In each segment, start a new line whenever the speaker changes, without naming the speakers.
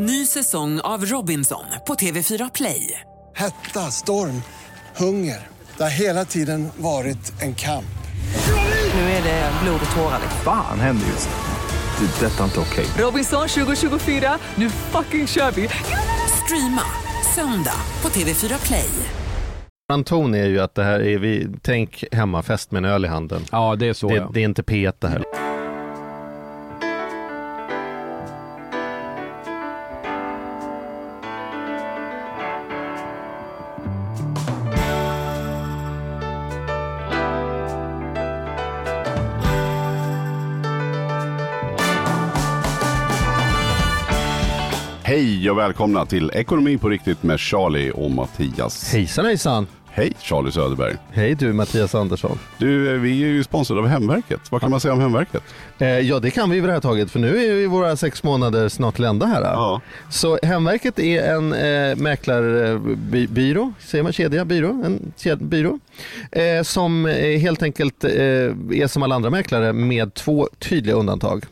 Ny säsong av Robinson på TV4 Play.
Hetta, storm, hunger. Det har hela tiden varit en kamp.
Nu är det blod och tårar.
Fan händer just nu. Det. är Detta är inte okej.
Robinson 2024, nu fucking kör vi! Streama söndag på TV4 Play.
Vår ton är ju att det här är, vi, tänk hemmafest med en öl i handen.
Ja, det är så
Det,
ja.
det är inte P1 det här.
Hej och välkomna till Ekonomi på riktigt med Charlie och Mattias.
Hejsan hejsan!
Hej Charlie Söderberg.
Hej du Mattias Andersson.
Du, eh, vi är ju sponsrade av Hemverket. Vad kan man säga om Hemverket?
Eh, ja det kan vi vid det här taget för nu är ju våra sex månader snart till ända här.
Ja.
Så Hemverket är en eh, mäklarbyrå, säger man kedja, byrå, en ked, byrå. Eh, som eh, helt enkelt eh, är som alla andra mäklare med två tydliga undantag.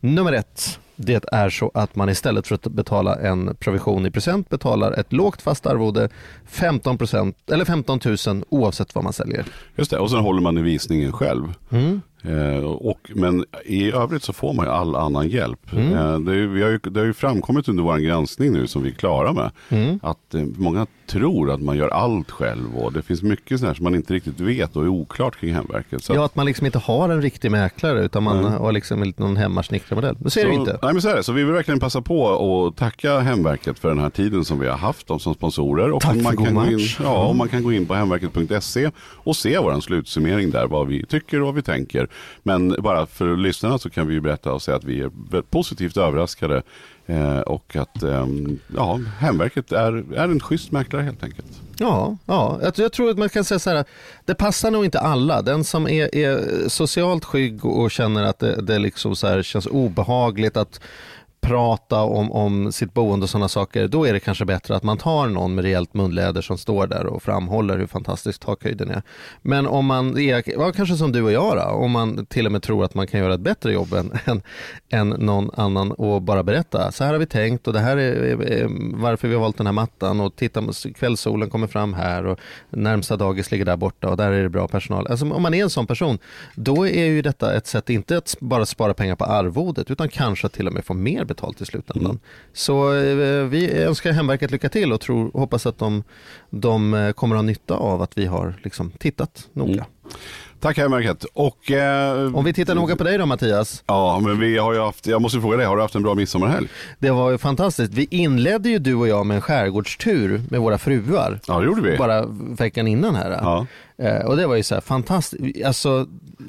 Nummer ett, det är så att man istället för att betala en provision i procent betalar ett lågt fast arvode 15%, eller 15 000 oavsett vad man säljer.
Just det, och sen håller man i visningen själv.
Mm.
Eh, och, men i övrigt så får man ju all annan hjälp.
Mm.
Eh, det, är, vi har ju, det har ju framkommit under vår granskning nu som vi är klara med.
Mm.
Att eh, många tror att man gör allt själv och det finns mycket sånt här som man inte riktigt vet och är oklart kring Hemverket. Så
Ja, att man liksom inte har en riktig mäklare utan man
Nej.
har liksom någon hemmasnickrarmodell. Men så är det inte.
Nej men så är det. Så vi vill verkligen passa på och tacka Hemverket för den här tiden som vi har haft dem som sponsorer. Och
Tack för
man
god
kan gå in,
match.
ja, och man kan gå in på hemverket.se och se vår slutsummering där, vad vi tycker och vad vi tänker. Men bara för lyssnarna så kan vi ju berätta och säga att vi är positivt överraskade eh, och att eh, ja, Hemverket är, är en schysst mäklare helt enkelt.
Ja, ja. Jag, jag tror att man kan säga så här, det passar nog inte alla. Den som är, är socialt skygg och känner att det, det liksom så här känns obehagligt att prata om, om sitt boende och sådana saker, då är det kanske bättre att man tar någon med rejält munläder som står där och framhåller hur fantastisk takhöjden är. Men om man är, ja, kanske som du och jag då, om man till och med tror att man kan göra ett bättre jobb än, än, än någon annan och bara berätta, så här har vi tänkt och det här är, är, är varför vi har valt den här mattan och titta, kvällssolen kommer fram här och närmsta dagis ligger där borta och där är det bra personal. Alltså, om man är en sån person, då är ju detta ett sätt, inte att bara spara pengar på arvodet, utan kanske till och med få mer betalt i slutändan. Så eh, vi önskar Hemverket lycka till och tror, hoppas att de, de eh, kommer att ha nytta av att vi har liksom, tittat noga.
Mm. Tack Hemverket. Och, eh,
Om vi tittar noga på dig då Mattias,
Ja, men vi har ju haft, jag måste fråga dig, har du haft en bra midsommarhelg?
det var ju fantastiskt. Vi inledde ju du och jag med en skärgårdstur med våra fruar.
Ja, det gjorde vi.
Bara veckan innan här.
Ja.
Eh, och det var ju så här fantastiskt. Alltså,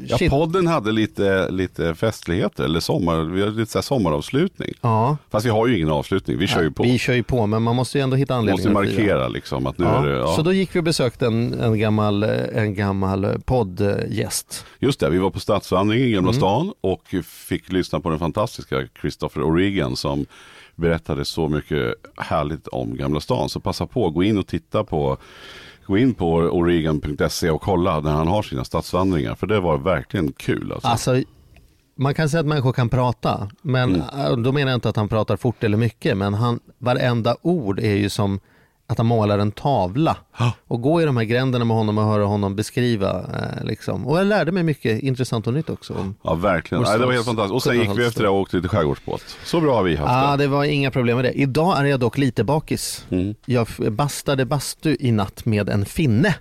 Ja, podden hade lite, lite festligheter, eller sommar, vi hade lite så sommaravslutning.
Ja,
Fast vi har ju ingen avslutning, vi kör ju på.
vi kör ju på men man måste ju ändå hitta anledningar
måste markera liksom att nu
Ja,
är det, ja.
Så då gick vi och besökte en, en gammal, eh, en gammal poddgäst.
Just det, vi var på stadsvandring i
Mm.
Gamla stan och fick lyssna på den fantastiska Christopher O'Regan som berättade så mycket härligt om Gamla stan. Så passa på, gå in och titta på Gå in på oregan.se och kolla när han har sina stadsvandringar. För det var verkligen kul. Alltså.
Alltså, man kan säga att människor kan prata, men
Mm.
eh, då menar jag inte att han pratar fort eller mycket, men han, varenda ord är ju som att han målar en tavla.
Ja.
Och gå i de här gränderna med honom och höra honom beskriva. Eh, liksom. Och jag lärde mig mycket intressant och nytt också. Om,
Ja, verkligen. Nej, det var helt fantastiskt. Och sen gick vi efter det och åkte lite skärgårdsbåt. Så bra har vi haft
ah,
det.
det var inga problem med det. Idag är jag dock lite bakis.
Mm.
Jag bastade bastu i natt med en finne.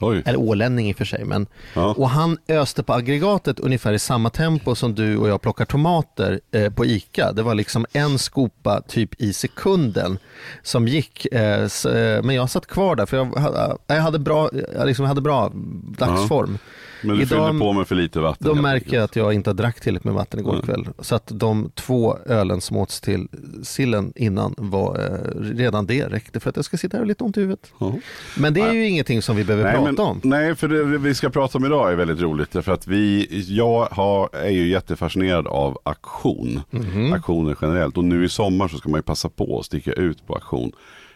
Oj.
Eller ålänning i och för sig. Men,
Ja.
Och han öste på aggregatet ungefär i samma tempo som du och jag plockar tomater eh, på ICA. Det var liksom en skopa typ i sekunden som gick. Eh, s, eh, men jag satt kvar där för jag, jag hade bra, jag liksom hade bra dagsform.
Men du
Idag-
fyllde på med för lite vatten. Helt
märker jag att jag inte har drack tillräckligt med vatten igår
Nej.
kväll. Så att de två ölen som åts till sillen innan var eh, redan det räckte för att jag ska sitta här och lite ont i huvudet.
Ja.
Men det är ju ingenting som vi behöver
Nej,
prata
men,
om.
nej, för det vi ska prata om idag är väldigt roligt. Därför att vi, jag har, är ju jättefascinerad av auktion.
Mhm.
Auktioner generellt. Och nu i sommar så ska man ju passa på att sticka ut på auktion.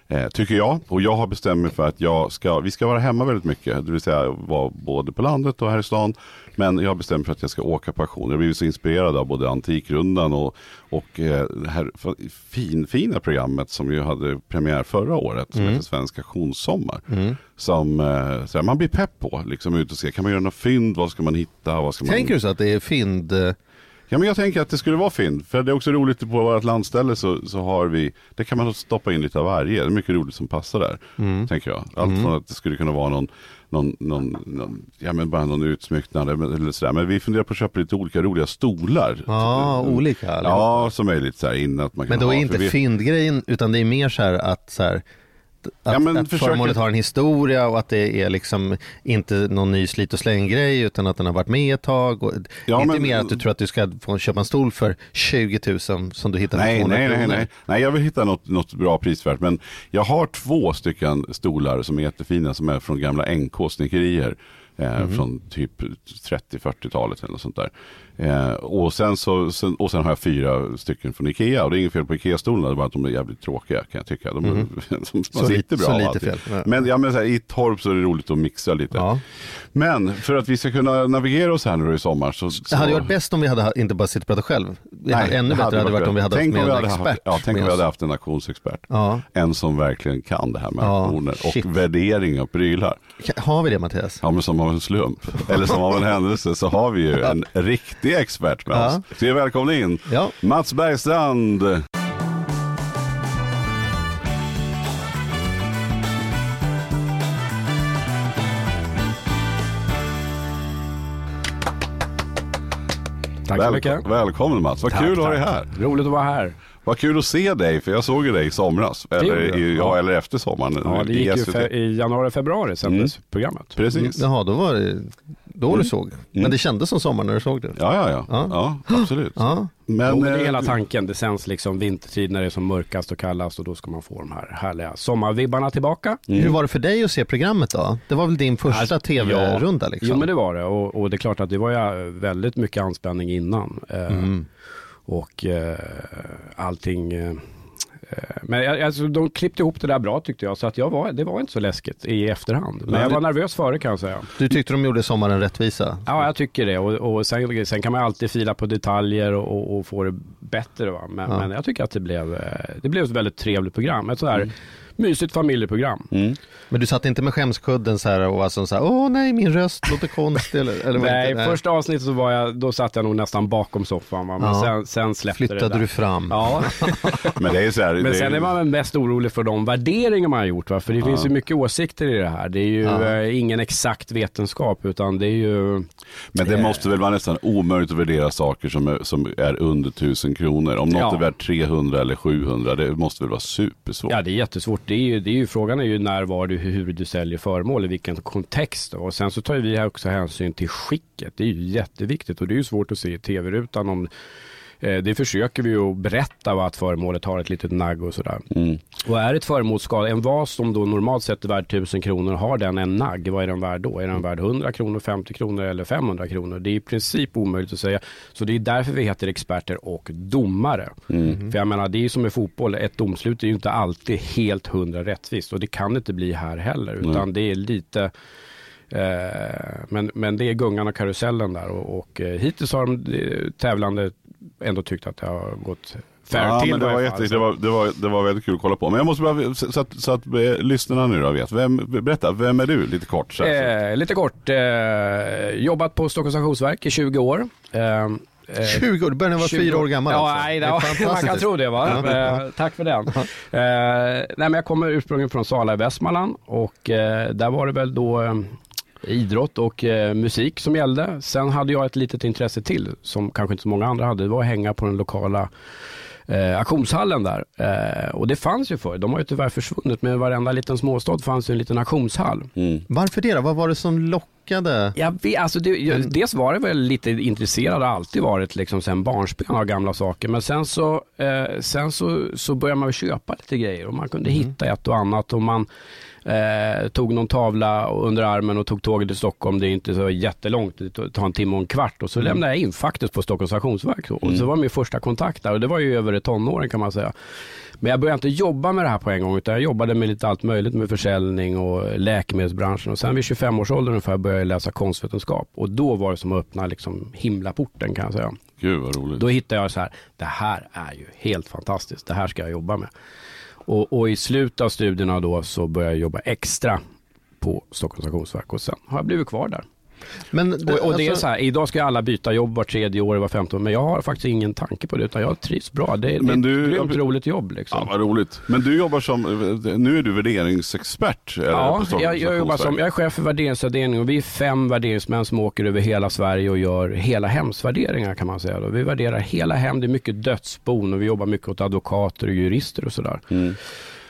Eh, tycker jag. Och jag har bestämt mig för att jag ska, vi ska vara hemma väldigt mycket. Det vill säga vara både på landet och här i stan. Men jag har bestämt mig för att jag ska åka på auktion. Jag har blivit så inspirerad av både Antikrundan och, och eh, det här fin, fina programmet som ju hade premiär förra året. Som
Mm.
heter Svensk auktionssommar. Som eh, så här, man blir pepp på. Liksom ut och se, kan man göra några fynd? Vad ska man hitta? Vad ska man...
Tänker du så att det är fynd?
Ja, men jag tänker att det skulle vara fynd. För det är också roligt på vårt landställe så, så har vi, det kan man stoppa in lite av varje. Det är mycket roligt som passar där. Tänker jag. Allt från att det skulle kunna vara någon, någon, någon, någon ja men bara någon utsmycknad eller sådär. Men vi funderar på att köpa lite olika roliga stolar.
Ja, olika. allihopa.
Ja, som är lite så här innan att man kan
Men då
ha.
är inte
vi-
fyndgrejen, utan det är mer så här att, så här, att,
Ja, men
att
försöker-
föremålet har en historia och att det är liksom inte någon ny slit och släng-grej utan att den har varit med ett tag. Och
Ja,
inte
men-
mer att du tror att du ska få köpa en stol för 20 000 som du hittar för
Nej,
200
nej, nej, nej. Nej, jag vill hitta något, något bra prisvärt. Men jag har två stycken stolar som är jättefina som är från gamla NK snickerier. Eh,
Mhm.
Från typ 30-40-talet eller något sånt där. Eh, och, sen så, sen, och sen har jag fyra stycken från Ikea. Och det är inget fel på Ikea-stolarna, det är bara att de är jävligt tråkiga kan jag tycka. De, de, de
Så
inte bra
så lite fel. Ja.
Men, ja, men så här, i torp så är det roligt att mixa lite.
Ja.
Men för att vi ska kunna navigera oss här nu i sommar så...
Det hade
så...
varit bäst om vi hade inte bara suttit och pratat själv. Det
Nej,
hade ännu
det
bättre hade
varit
varit om vi hade haft
Tänk
med
om vi
en expert.
haft, Ja, tänk om
med
vi hade haft en auktionsexpert.
Ja.
En som verkligen kan det här med
Ja,
auktioner
shit.
och värdering av prylar.
Har vi det Mattias?
Ja, men som av en slump, eller som av en händelse, så har vi ju en riktig expert med
Ja.
oss. Så jag välkomna in
Ja.
Mats Bergstrand.
Tack så
Väl-
mycket.
välkommen Mats, vad
Tack,
kul att ha dig här.
Roligt att vara här.
Vad kul att se dig, för jag såg ju dig i somras. Eller, i, ja,
Ja.
eller efter sommaren.
Ja, det
i
gick fe- i januari, februari sändes programmet.
Precis.
Jaha, då var det då du såg. Men det kändes som sommar när du såg det.
Ja, ja, ja.
Ja.
ja. absolut.
Ja.
Men,
det är
eh,
hela tanken. Det sänds liksom vintertid när det är som mörkast och kallast och då ska man få de här härliga sommarvibbarna tillbaka.
Hur var det för dig att se programmet då? Det var väl din första
Alltså,
tv-runda liksom?
Jo men det var det och, och det är klart att det var ju väldigt mycket anspänning innan. Eh,
Mm.
Och eh, allting eh, eh, men jag- alltså, de klippte ihop det där bra tyckte jag, så att jag var, det var inte så läskigt i efterhand. Men jag var nervös före kan jag säga.
Du tyckte de gjorde sommaren rättvisa?
Ja, jag tycker det. Och, och sen, sen kan man alltid fila på detaljer och, och, få det bättre. Va? Men,
Ja.
men jag tycker att det blev, eh, det blev ett väldigt trevligt program. Ett sådär
Mm.
Mysigt familjeprogram.
Mm.
Men du satt inte med skämskudden så här och var som så här, åh nej min röst låter konstig eller, eller
Nej,
inte,
första avsnittet så var jag, då satt jag nog nästan bakom soffan. Va? Men
Ja.
sen, sen släppte det
flyttade du fram?
Ja,
Men det är så här,
men
det
sen är man väl mest orolig för de värderingar man har gjort. Va? För det finns ju mycket åsikter i det här. Det är ju
Ja.
eh, ingen exakt vetenskap utan det är ju
Men det
Eh.
måste väl vara nästan omöjligt att värdera saker som är, som är under 1000 kronor. Om något
Ja.
är värt 300 eller 700, det måste väl vara supersvårt.
Ja, det är jättesvårt. Det är ju, det är ju, frågan är ju när, var du, hur du säljer föremål, i vilken kontext. Och sen så tar vi här också hänsyn till skicket. Det är ju jätteviktigt och det är ju svårt att se i tv-rutan om det försöker vi ju att berätta vad att föremålet har ett litet nagg och sådär.
Mm.
Och är ett föremål skadad, en vas som då normalt sett är värd 1000 kronor, har den en nagg, vad är den värd då? Är den värd 100 kronor, 50 kronor eller 500 kronor? Det är i princip omöjligt att säga. Så det är därför vi heter experter och domare. För jag menar, det är ju som i fotboll, ett domslut är ju inte alltid helt hundra rättvist och det kan det inte bli här heller, utan det är lite Eh, men, men det är gungan och karusellen där och, och eh, hittills har de eh, tävlande ändå tyckt att det har gått fair
Ja,
till.
men det, var jätte, det, var, det, var, det var väldigt kul att kolla på. Men jag måste bara, så att, så att eh, lyssnarna nu då vet. Vem, berätta, vem är du lite kort? Så här.
Eh, lite kort, eh, jobbat på Stockholms Stationsverk i 20 år. Eh, eh,
20 år, du började när du var
20
fyra år gammal
Ja,
alltså.
nej,
Det
det, man kan tro det va.
Ja.
Eh, tack för den. Eh, nej, men jag kommer ursprungligen från Sala i Västmanland och eh, där var det väl då eh, idrott och eh, musik som gällde. Sen hade jag ett litet intresse till som kanske inte så många andra hade. Det var att hänga på den lokala eh, auktionshallen där. Eh, och det fanns ju förr. De har ju tyvärr försvunnit men i varenda liten småstad fanns ju en liten auktionshall.
Mm.
Varför det då? Vad var det som lockade?
Jag vet, alltså det, jag, dels var det väl lite intresserad, har alltid varit liksom sen barnsben av gamla saker. Men sen så, eh, sen så, så började man köpa lite grejer och man kunde hitta ett och annat. Och man eh, tog någon tavla under armen och tog tåget till Stockholm. Det är inte så jättelångt, det tar en timme och en kvart. Och så lämnade jag in faktiskt på Stockholms stationsverk. Och så var min första kontakt där och det var ju över tonåren kan man säga. Men jag började inte jobba med det här på en gång utan jag jobbade med lite allt möjligt med försäljning och läkemedelsbranschen och sen vid 25 års ålder ungefär började jag läsa konstvetenskap och då var det som att öppna liksom himlaporten kan jag säga.
Gud vad roligt.
Då hittade jag så här, det här är ju helt fantastiskt, det här ska jag jobba med. Och, och i slutet av studierna då så började jag jobba extra på Stockholms Auktionsverk och sen har jag blivit kvar där.
Men
Och, och det är
alltså-
så här, idag ska alla byta jobb var tredje år, var femte år, men jag har faktiskt ingen tanke på det utan jag trivs bra. Det, det
Men
är
du-
ett grymt roligt jobb liksom.
Ja, vad roligt. Men du jobbar som, nu är du värderingsexpert?
Ja, jag, jag, jobbar som, jag är chef för värderingsavdelning och vi är fem värderingsmän som åker över hela Sverige och gör hela hemsvärderingar kan man säga. Då. Vi värderar hela hem, det är mycket dödsbon och vi jobbar mycket åt advokater och jurister och sådär.
Mm.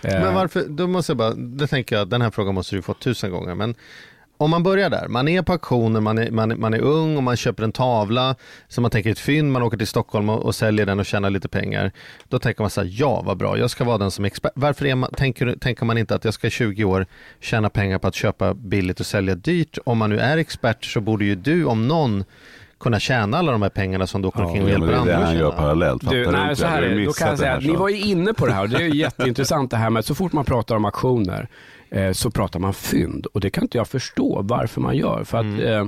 Eh,
Men varför, då måste jag bara, det tänker jag, den här frågan måste du fått tusen gånger, men om man börjar där, man är på auktioner, man är, man, är- man är ung och man köper en tavla som man tänker är ett fynd, man åker till Stockholm och, och säljer den och tjänar lite pengar. Då tänker man så här, ja vad bra, jag ska vara den som är expert. Varför är man, tänker, tänker man inte att jag ska i 20 år tjäna pengar på att köpa billigt och sälja dyrt? Om man nu är expert så borde ju du om någon kunna tjäna alla de här pengarna som du åker omkring och
Ja, men
hjälper
det är det
andra
han
att
gör
tjäna.
parallellt.
Du, nej, så här
Du.
Då kan jag säga
här
att ni var ju inne på det här och det är ju jätteintressant det här med att så fort man pratar om auktioner eh, så pratar man fynd och det kan inte jag förstå varför man gör. För att eh,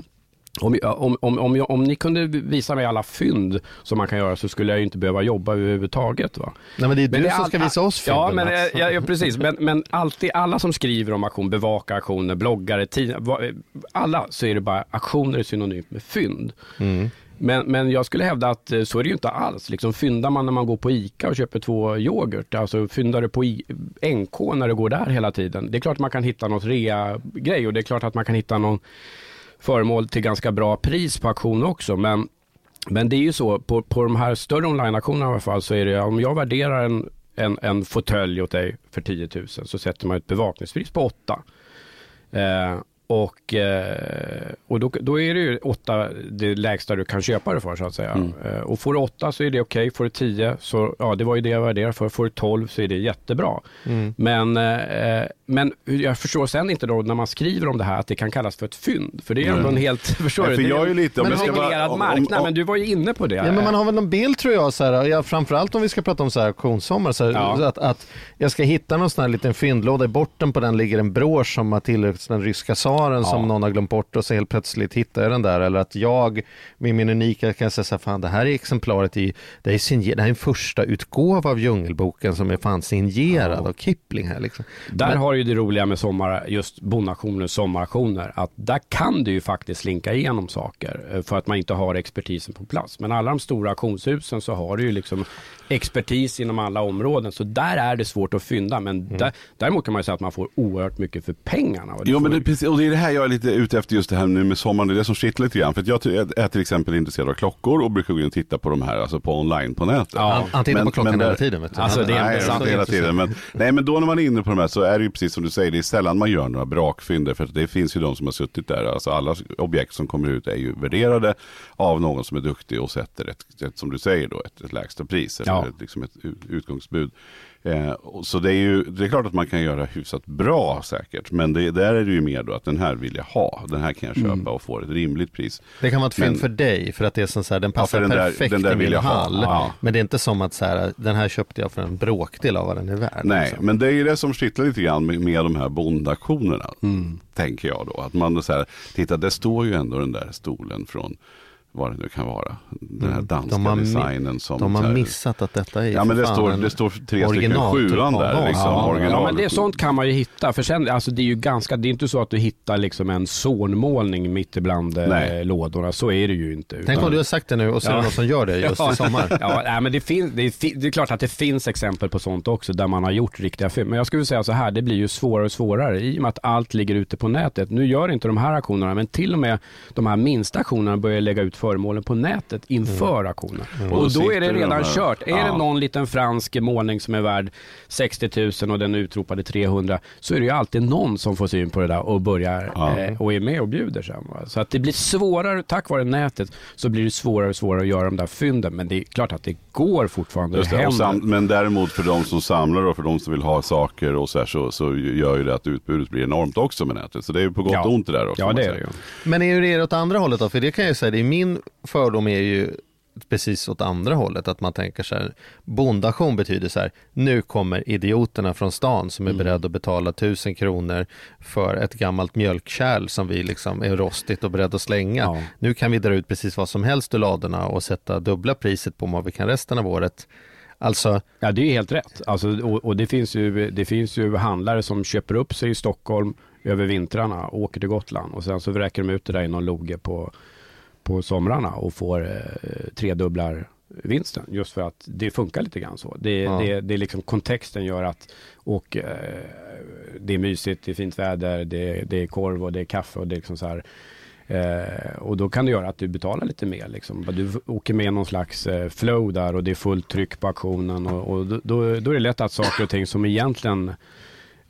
om, om, om, om, jag, om ni kunde visa mig alla fynd som man kan göra så skulle jag inte behöva jobba överhuvudtaget. Va?
Nej men det är
Men
du
det
som
all-
ska visa oss
Ja,
fynden,
men,
Mats.
ja, ja, precis. Men, men alltid, alla som skriver om auktion, bevakar auktioner, bloggare, tidningar, alla så är det bara auktioner är synonymt med fynd.
Mm.
Men, men jag skulle hävda att eh, så är det ju inte alls. Liksom, fyndar man när man går på ICA och köper två yoghurt, alltså fyndar du på I- NK när du går där hela tiden. Det är klart att man kan hitta något rea-grej och det är klart att man kan hitta någon föremål till ganska bra pris på auktion också. Men, men det är ju så, på, på de här större online-auktionerna i alla fall, så är det om jag värderar en, en, en fåtölj åt dig för 10 000 så sätter man ett bevakningspris på 8. Eh, och eh, och då, då är det ju 8 det lägsta du kan köpa det för så att säga.
Mm.
Eh, och får du 8 så är det okej, får du 10 så ja det var ju det jag värderade för, får du 12 så är det jättebra.
Mm.
Men, eh, men jag förstår sen inte då när man skriver om det här att det kan kallas för ett fynd. För det är ändå en helt, förstår du?
för jag är ju lite- om
en
jag ska
reglerad
om- om-
marknad,
om-
men du var ju inne på det.
Ja, men man har väl någon bild tror jag, så här, ja, framförallt om vi ska prata om så här auktionssommar, så här,
Ja.
att, att jag ska hitta någon sån här liten fyndlåda, i botten på den ligger en brosch som har tillhört den ryska tsaren som någon har glömt bort och så helt plötsligt hittar jag den där. Eller att jag med min unika kan säga så här, fan det här är exemplaret i, det är, signer, det här är en första utgåva av Djungelboken som är fan signerad av Kipling här liksom.
Där
Men-
har ju det roliga med sommar, just bondauktioner, sommaraktioner, att där kan du ju faktiskt slinka igenom saker eh, för att man inte har expertisen på plats. Men alla de stora auktionshusen så har du ju liksom expertis inom alla områden, så där är det svårt att fynda. Men
Mm.
där, däremot kan man ju säga att man får oerhört mycket för pengarna. Och det
Jo
får
men det, precis, och det är det här jag är lite ute efter just det här nu med sommaren, det är det som kittlar lite grann. För att jag är till exempel intresserad av klockor och brukar gå in och titta på de här, alltså på online på nätet.
Ja.
Han, han tittar
Men-
på klockan
men
hela tiden. Vet du.
Alltså, det är
nej, inte hela tiden. Men, nej, men då när man är inne på de här så är det ju precis som du säger, det är sällan man gör några brakfynd. För att det finns ju de som har suttit där, alltså alla objekt som kommer ut är ju värderade av någon som är duktig och sätter ett, ett som du säger då, ett, ett lägsta pris eller
Ja.
ett, liksom ett ut- utgångsbud. Eh, så det är ju, det är klart att man kan göra hyfsat bra säkert, men det, där är det ju mer då att den här vill jag ha, den här kan jag köpa
Mm.
och få ett rimligt pris.
Det kan vara ett fynd för dig för att det är som så här, den
Ja,
passar
för den där-
perfekt
den där
i min
jag ha.
hall.
Ja.
Men det är inte som att så här, den här köpte jag för en bråkdel av vad den är värd.
Nej,
liksom.
men det är ju det som kittlar lite grann med, med de här bondaktionerna.
Mm.
Tänker jag då. Att man så här, titta det står ju ändå den där stolen från vad det nu kan vara. Den här danska
Mm. De har, mi-
designen som
de har
här-
missat att detta är
Ja men det står, det står tre stycken
original
sjuan där. Liksom,
Ja,
original.
Ja, men det, sånt kan man ju hitta. För sen, alltså det är ju ganska, det är inte så att du hittar liksom en zornmålning mitt ibland eh,
Nej.
lådorna. Så är det ju inte.
Tänk
Utan-
om du har sagt det nu och så är det någon som gör det just i sommar.
ja, nej, men det, finns, det, är, det är klart att det finns exempel på sånt också där man har gjort riktiga fynd. Men jag skulle säga så här, det blir ju svårare och svårare i och med att allt ligger ute på nätet. Nu gör inte de här aktionerna, men till och med de här minsta aktionerna börjar lägga ut föremålen på nätet inför aktionen.
Och
Och
då
då är det
de
redan
här-
kört. Är
Ja.
det någon liten fransk målning som är värd 60 000 och den är utropade 300 så är det ju alltid någon som får syn på det där och börjar
Ja.
eh, och är med och bjuder sen. Va? Så att det blir svårare, tack vare nätet, så blir det svårare och svårare att göra de där fynden. Men det är klart att det går fortfarande.
Just det, sam, men däremot för de som samlar och för de som vill ha saker och så, här, så, så gör ju det att utbudet blir enormt också med nätet. Så det är ju på gott
Ja.
och ont det där också.
Ja, det är det ju.
Men är det åt andra hållet då? För det kan jag ju säga, det är min fördom är ju precis åt andra hållet. Att man tänker så här, bondation betyder så här, nu kommer idioterna från stan som är
Mm.
beredda att betala tusen kronor för ett gammalt mjölkkärl som vi liksom är rostigt och beredda att slänga.
Ja.
Nu kan vi dra ut precis vad som helst ur ladorna och sätta dubbla priset på vad vi kan resten av året. Alltså,
Ja, det är helt rätt. Alltså, och, och det, finns ju, det finns ju handlare som köper upp sig i Stockholm över vintrarna och åker till Gotland och sen så vräker de ut det där i någon loge på, på somrarna och får eh, tredubblar vinsten just för att det funkar lite grann så. Det,
Ja.
det, det är liksom kontexten gör att och eh, det är mysigt, det är fint väder, det, det är korv och det är kaffe och det är liksom så här Eh, och då kan det göra att du betalar lite mer. Liksom. Du åker med någon slags eh, flow där och det är fullt tryck på auktionen. Och, och då, då, då är det lätt att saker och ting som egentligen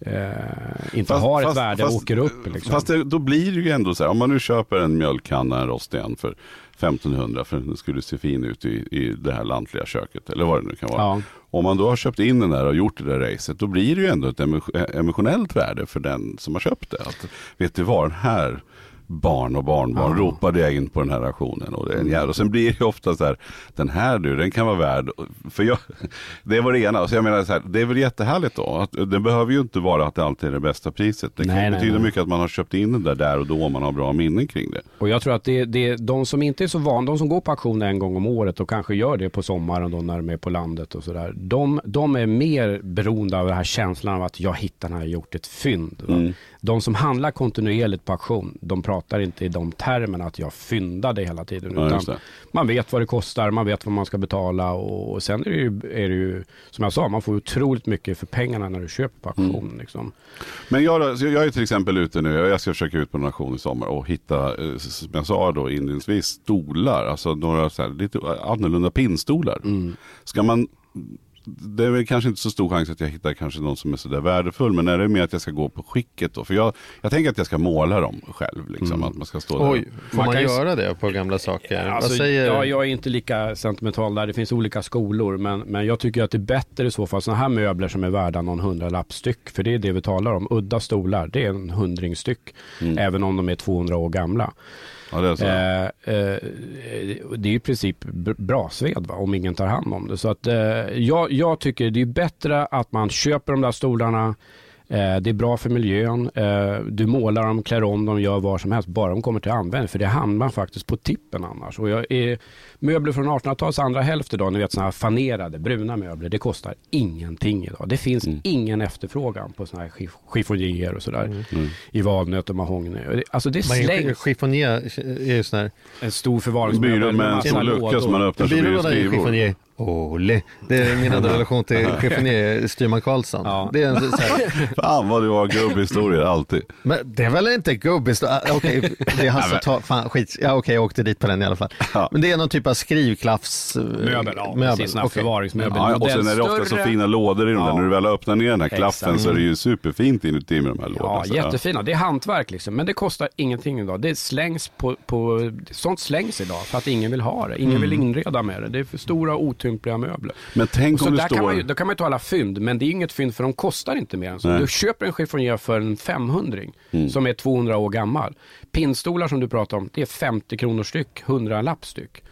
eh, inte
Fast-
har ett
fast-
värde
fast-
åker upp. Liksom.
Fast det, då blir det ju ändå så här, om man nu köper en mjölkkanna, en rosten för 1500 för den skulle se fin ut i, i det här lantliga köket eller vad det nu kan vara.
Ja.
Om man då har köpt in den där och gjort det där racet, då blir det ju ändå ett emo- emotionellt värde för den som har köpt det. Att, vet du vad, den här barn och barnbarn
Ja.
ropade jag in på den här auktionen. Och, det är en jävla, och sen blir det ofta så här, den här du, den kan vara värd, för jag, det var det ena. Så jag menar så här, det är väl jättehärligt då. Att, det behöver ju inte vara att det alltid är det bästa priset. Det kan
Nej,
betyda
nej.
mycket att man har köpt in den där där och då, om man har bra minnen kring det.
Och jag tror att det, det de som inte är så vana, de som går på auktion en gång om året och kanske gör det på sommaren då när de är på landet och sådär. De, de är mer beroende av den här känslan av att jag hittar den här, gjort ett fynd.
Mm.
De som handlar kontinuerligt på auktion, de pratar inte i de termerna att jag fyndade hela tiden.
Ja,
utan man vet vad det kostar, man vet vad man ska betala och, sen är det, ju, är det ju, som jag sa, man får otroligt mycket för pengarna när du köper på auktion.
Mm.
Liksom.
Men jag, jag är till exempel ute nu, jag ska försöka ut på en auktion i sommar och hitta, eh, som jag sa då inledningsvis, stolar. Alltså några så här, lite annorlunda pinnstolar. Ska man, det är väl kanske inte så stor chans att jag hittar kanske någon som är sådär värdefull. Men är det mer att jag ska gå på skicket då? För jag, jag tänker att jag ska måla dem själv. Liksom, Att man ska stå där.
oj, får
Man
man, göra det på gamla saker?
Alltså,
vad säger
ja, jag är inte lika sentimental där. Det finns olika skolor. Men, men jag tycker att det är bättre i så fall sådana här möbler som är värda någon hundralapp styck. För det är det vi talar om. Udda stolar, det är en hundring styck. Även om de är 200 år gamla.
Ja, det är så.
Eh, eh, det är i princip brasved va, om ingen tar hand om det. Så att, eh, jag, jag tycker det är bättre att man köper de där stolarna. Eh, det är bra för miljön. Eh, du målar dem, klär om dem, gör vad som helst. Bara de kommer till användning. För det hamnar faktiskt på tippen annars. Och jag är, möbler från 1800-talets andra hälft idag, ni vet sådana här fanerade bruna möbler. Det kostar ingenting idag. Det finns ingen efterfrågan på sådana här chif- chiffonjéer och sådär. I valnöt och mahogny. Alltså det slängs
chiffonier är ju sån här
en stor förvaringsmöbel
Byrå med en
massa
lucka som man
lådor.
öppnar som blir det
Byrålådan är. Ole. Det är min andra relation till chiffonier, Styrman Karlsson.
Ja.
Det är en så här,
Fan vad du har gubbhistorier alltid.
men det är väl inte gubbis? ah, Okej, det är Hasse ta, fan skit. Ja okej, jag åkte dit på den i alla fall.
Ja.
Men det är någon typ av skrivklaffs...
Möbel, ja,
möbel.
precis.
Okej.
förvaringsmöbel.
Ja, och sen är det ofta så fina lådor i de där.
Ja.
När du väl öppnar ner den här klaffen
Exakt.
så är det ju superfint inuti med de här lådorna.
Ja,
Så,
jättefina. Det är hantverk liksom. Men det kostar ingenting idag. Det slängs på, på, sånt slängs idag för att ingen vill ha det. Ingen vill inreda med det. Det är för stora otympliga möbler.
Men tänk
Och så
om
där kan man ju,
står...
då kan man ju ta alla fynd, men det är inget fynd för de kostar inte mer än så.
Nej.
Du köper en chiffonier för en 500
Mm.
som är 200 år gammal. Pinnstolar som du pratar om, det är 50 kronor styck, 100 lapp styck.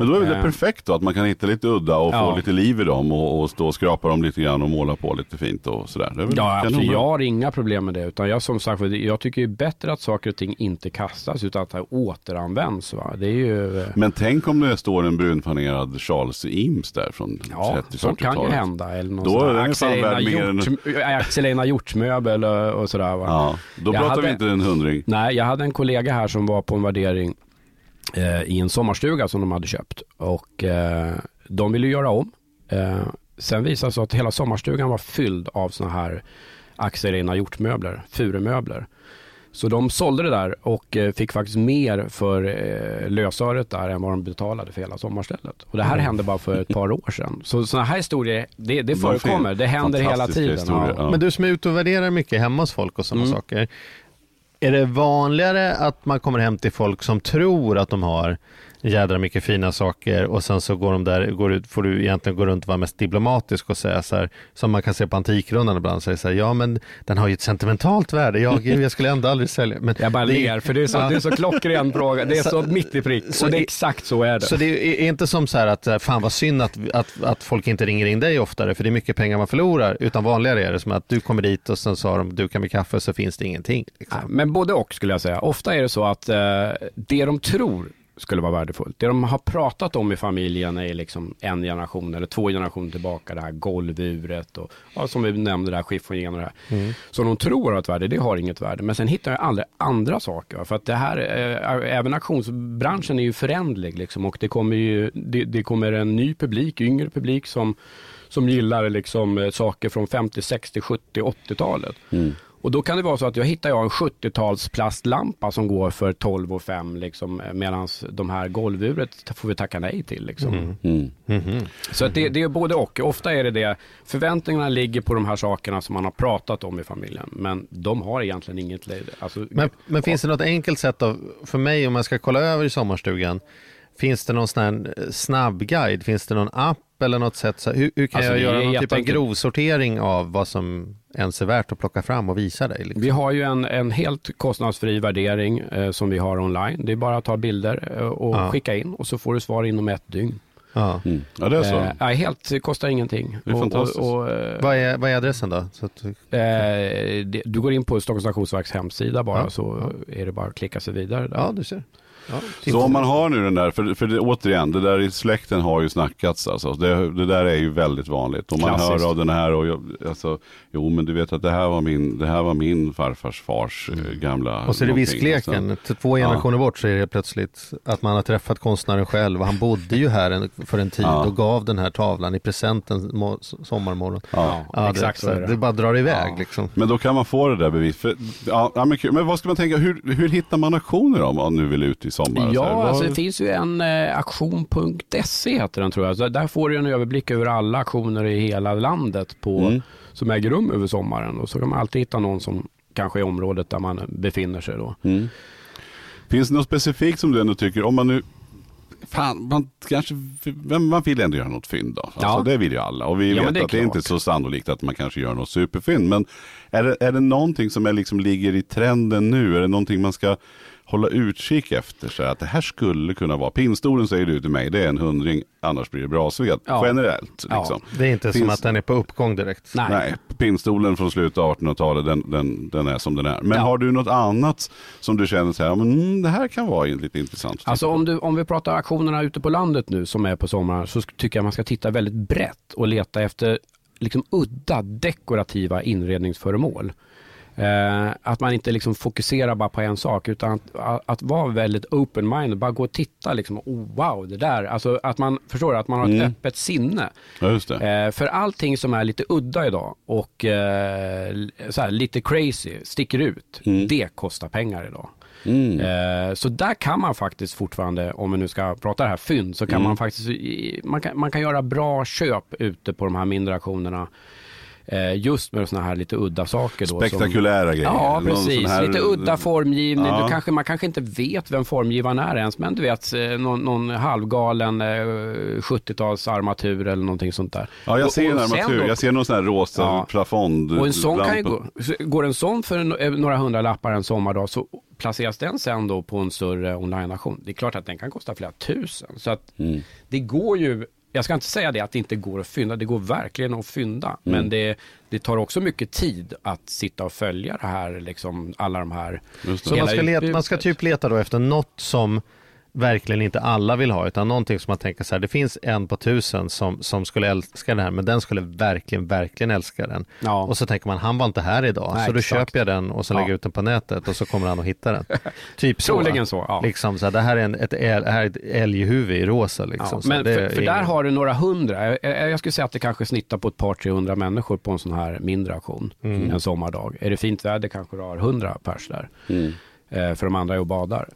Men då är väl det
Eh.
perfekt då, att man kan hitta lite udda och
Ja.
få lite liv i dem och, och stå och skrapa dem lite grann och måla på lite fint och sådär.
Ja,
kanonbra.
jag har inga problem med det. Utan jag, som sagt, jag tycker är bättre att saker och ting inte kastas utan att det återanvänds. Va? Det är ju... eh,
Men tänk om det står en brunpanerad Charles Eames där från
Ja,
30-40-talet.
sånt kan ju hända. Eller någon
Då är den fan värd mer än-
Hjort- Axel Einar Hjortmöbel och, och sådär. Va?
Ja, då
Jag
pratar vi inte en hundring.
Nej, jag hade en kollega här som var på en värdering eh, i en sommarstuga som de hade köpt. Och eh, de ville göra om. Eh, sen visade det sig att hela sommarstugan var fylld av såna här Axel Einar Hjort-möbler, furumöbler. Så de sålde det där och eh, fick faktiskt mer för eh, lösöret där än vad de betalade för hela sommarstället. Och det här hände bara för ett par år sedan. Så sådana här historier, det, det förekommer. Det händer hela tiden. ja.
Men du som är ute och värderar mycket hemma hos folk och sådana
Mm.
saker. Är det vanligare att man kommer hem till folk som tror att de har jädra mycket fina saker och sen så går de där, går ut, får du egentligen gå runt och vara mest diplomatisk och säga så här, som man kan se på Antikrundan ibland, säger så här, ja men den har ju ett sentimentalt värde, jag, jag skulle ändå aldrig sälja. Men
Jag bara
det-
ler, för det är så, det är så klockren fråga. Det är så mitt i prick.
så
Och det är exakt så är det.
Så det är inte som så här att eh, fan vad synd att, att, att folk inte ringer in dig oftare för det är mycket pengar man förlorar. Utan vanligare är det som att du kommer dit och sen så har de dukat med kaffe så finns det ingenting. Liksom.
Ja, Men både och skulle jag säga. Ofta är det så att eh, det de tror skulle vara värdefullt, det de har pratat om i familjen är liksom en generation eller två generationer tillbaka, det här golvuret och ja, som vi nämnde, det här chiffongen och det här. Så de tror har ett värde, det har inget värde. Men sen hittar jag aldrig andra saker. För att det här, eh, även auktionsbranschen är ju förändlig liksom, och det kommer ju, det, det kommer en ny publik, yngre publik som som gillar liksom eh, saker från 50, 60, 70, 80-talet. Och då kan det vara så att jag hittar jag en 70-tals plastlampa som går för 12 och 5 liksom, medan de här golvuret får vi tacka nej till. Liksom.
Mm.
Så att det, det är både och. Ofta är det det, förväntningarna ligger på de här sakerna som man har pratat om i familjen, men de har egentligen inget läge. Alltså,
Men, men finns det något enkelt sätt av, för mig om jag ska kolla över i sommarstugan, finns det någon sån här eh, snabbguide? Finns det någon app eller något sätt? Så, hur, hur kan
Alltså,
jag göra någon typ av grovsortering av vad som ens är värt att plocka fram och visa dig? Liksom?
Vi har ju en, en helt kostnadsfri värdering eh, som vi har online. Det är bara att ta bilder eh, och
Ja.
skicka in och så får du svar inom ett dygn.
Ja.
Mm. Ja, det är så.
Eh, helt, kostar ingenting.
Det är
och,
fantastiskt.
Och, och, eh,
Vad, är, vad är adressen då? Så att,
eh, det, du går in på Stockholms Stationsverks hemsida bara
Ja,
så är det bara att klicka sig vidare. Där.
ja, du ser. Ja,
Så om man har nu den där, för, för det, återigen, det där i släkten har ju snackats alltså. Det, det där är ju väldigt vanligt. Och man
Klassiskt.
hör av den här och jag, alltså, jo men du vet att det här var min, det här var min farfars fars eh, gamla
Och så är det viskleken,
alltså.
två generationer bort så är det plötsligt att man har träffat konstnären själv och han bodde ju här en, för en tid
Ja.
och gav den här tavlan i present en mo- sommarmorgon.
Ja.
Ja, exakt
det,
så är det.
det bara drar iväg
Ja.
liksom.
Men då kan man få det där bevis. För, ja, ja, men, men vad ska man tänka, hur, hur hittar man auktioner om man nu vill ut i sommar?
Ja, alltså det finns ju en eh, auktion.se heter den tror jag. Så där får du en överblick över alla auktioner i hela landet på,
Mm.
som äger rum över sommaren. Och så kan man alltid hitta någon som kanske är i området där man befinner sig då.
Mm. Finns det något specifikt som du ändå tycker, om man nu Fan, man kanske, man vill ändå göra något fynd då. Alltså,
Ja.
Det vill ju alla. Och vi
Ja,
vet
det är
att det är inte så sannolikt att man kanske gör något superfynd. Men är det, är det någonting som är liksom ligger i trenden nu? Är det någonting man ska hålla utkik efter? Så att det här skulle kunna vara, pinstolen säger du till mig, det är en hundring, annars blir det brasved.
Ja.
Generellt.
Ja.
Liksom.
Det är inte som
Finns-
att den är på uppgång direkt.
Nej.
Nej, pinstolen från slutet av 1800-talet, den, den, den är som den är. Men
Ja.
har du något annat som du känner så här, men, mm, det här kan vara lite intressant?
Alltså om, du, om vi pratar auktionerna ute på landet nu som är på sommaren så tycker jag man ska titta väldigt brett och leta efter liksom udda dekorativa inredningsföremål. Eh, att man inte liksom fokuserar bara på en sak utan att, att, vara väldigt open-minded, bara gå och titta liksom, oh, wow, det där, alltså att man förstår att man har ett
Mm.
öppet sinne.
Ja, just det.
Eh, för allting som är lite udda idag och eh, så här, lite crazy, sticker ut,
Mm.
det kostar pengar idag.
Mm.
Eh, Så där kan man faktiskt fortfarande, om vi nu ska prata det här fynd, så kan
Mm.
man faktiskt man kan, man kan göra bra köp ute på de här mindre auktionerna. Eh, Just med sådana här lite udda saker. Då,
Spektakulära
som,
grejer.
Ja, precis.
här-
Lite udda formgivning.
Ja.
Kanske, man kanske inte vet vem formgivaren är ens, men du vet eh, någon, någon halvgalen eh, 70-tals armatur eller någonting sånt där.
Ja, jag
Och-
ser en
och sen
armatur.
då-
Jag ser någon sån här rosa
Ja.
plafond.
och en sån kan ju gå, går en sån för eh, några hundra lappar en sommardag så placeras den sen då på en större online-auktion. Det är klart att den kan kosta flera tusen. Så att
Mm.
det går ju, jag ska inte säga det att det inte går att fynda, det går verkligen att fynda.
Mm.
Men det, det tar också mycket tid att sitta och följa det här, liksom alla de här.
Så man ska, leta, man ska typ leta då efter något som verkligen inte alla vill ha utan någonting som man tänker så här det finns en på tusen som, som skulle älska den här men den skulle verkligen verkligen älska den
Ja.
och så tänker man han var inte här idag
Nej,
så då
exakt.
köper jag den och så lägger jag ut den på nätet och så kommer han att hitta den typ så,
Troligen så, ja.
liksom så här, det här är en, ett, äl, här är ett älghuvud i rosa liksom
Ja, men
det
för, för
ingen-
där har du några hundra, jag, jag jag skulle säga att det kanske snittar på ett par, tre hundra människor på en sån här mindre auktion
Mm.
en sommardag. Är det fint väder kanske du har hundra pers där.
Mm.
Eh, för de andra är och badar.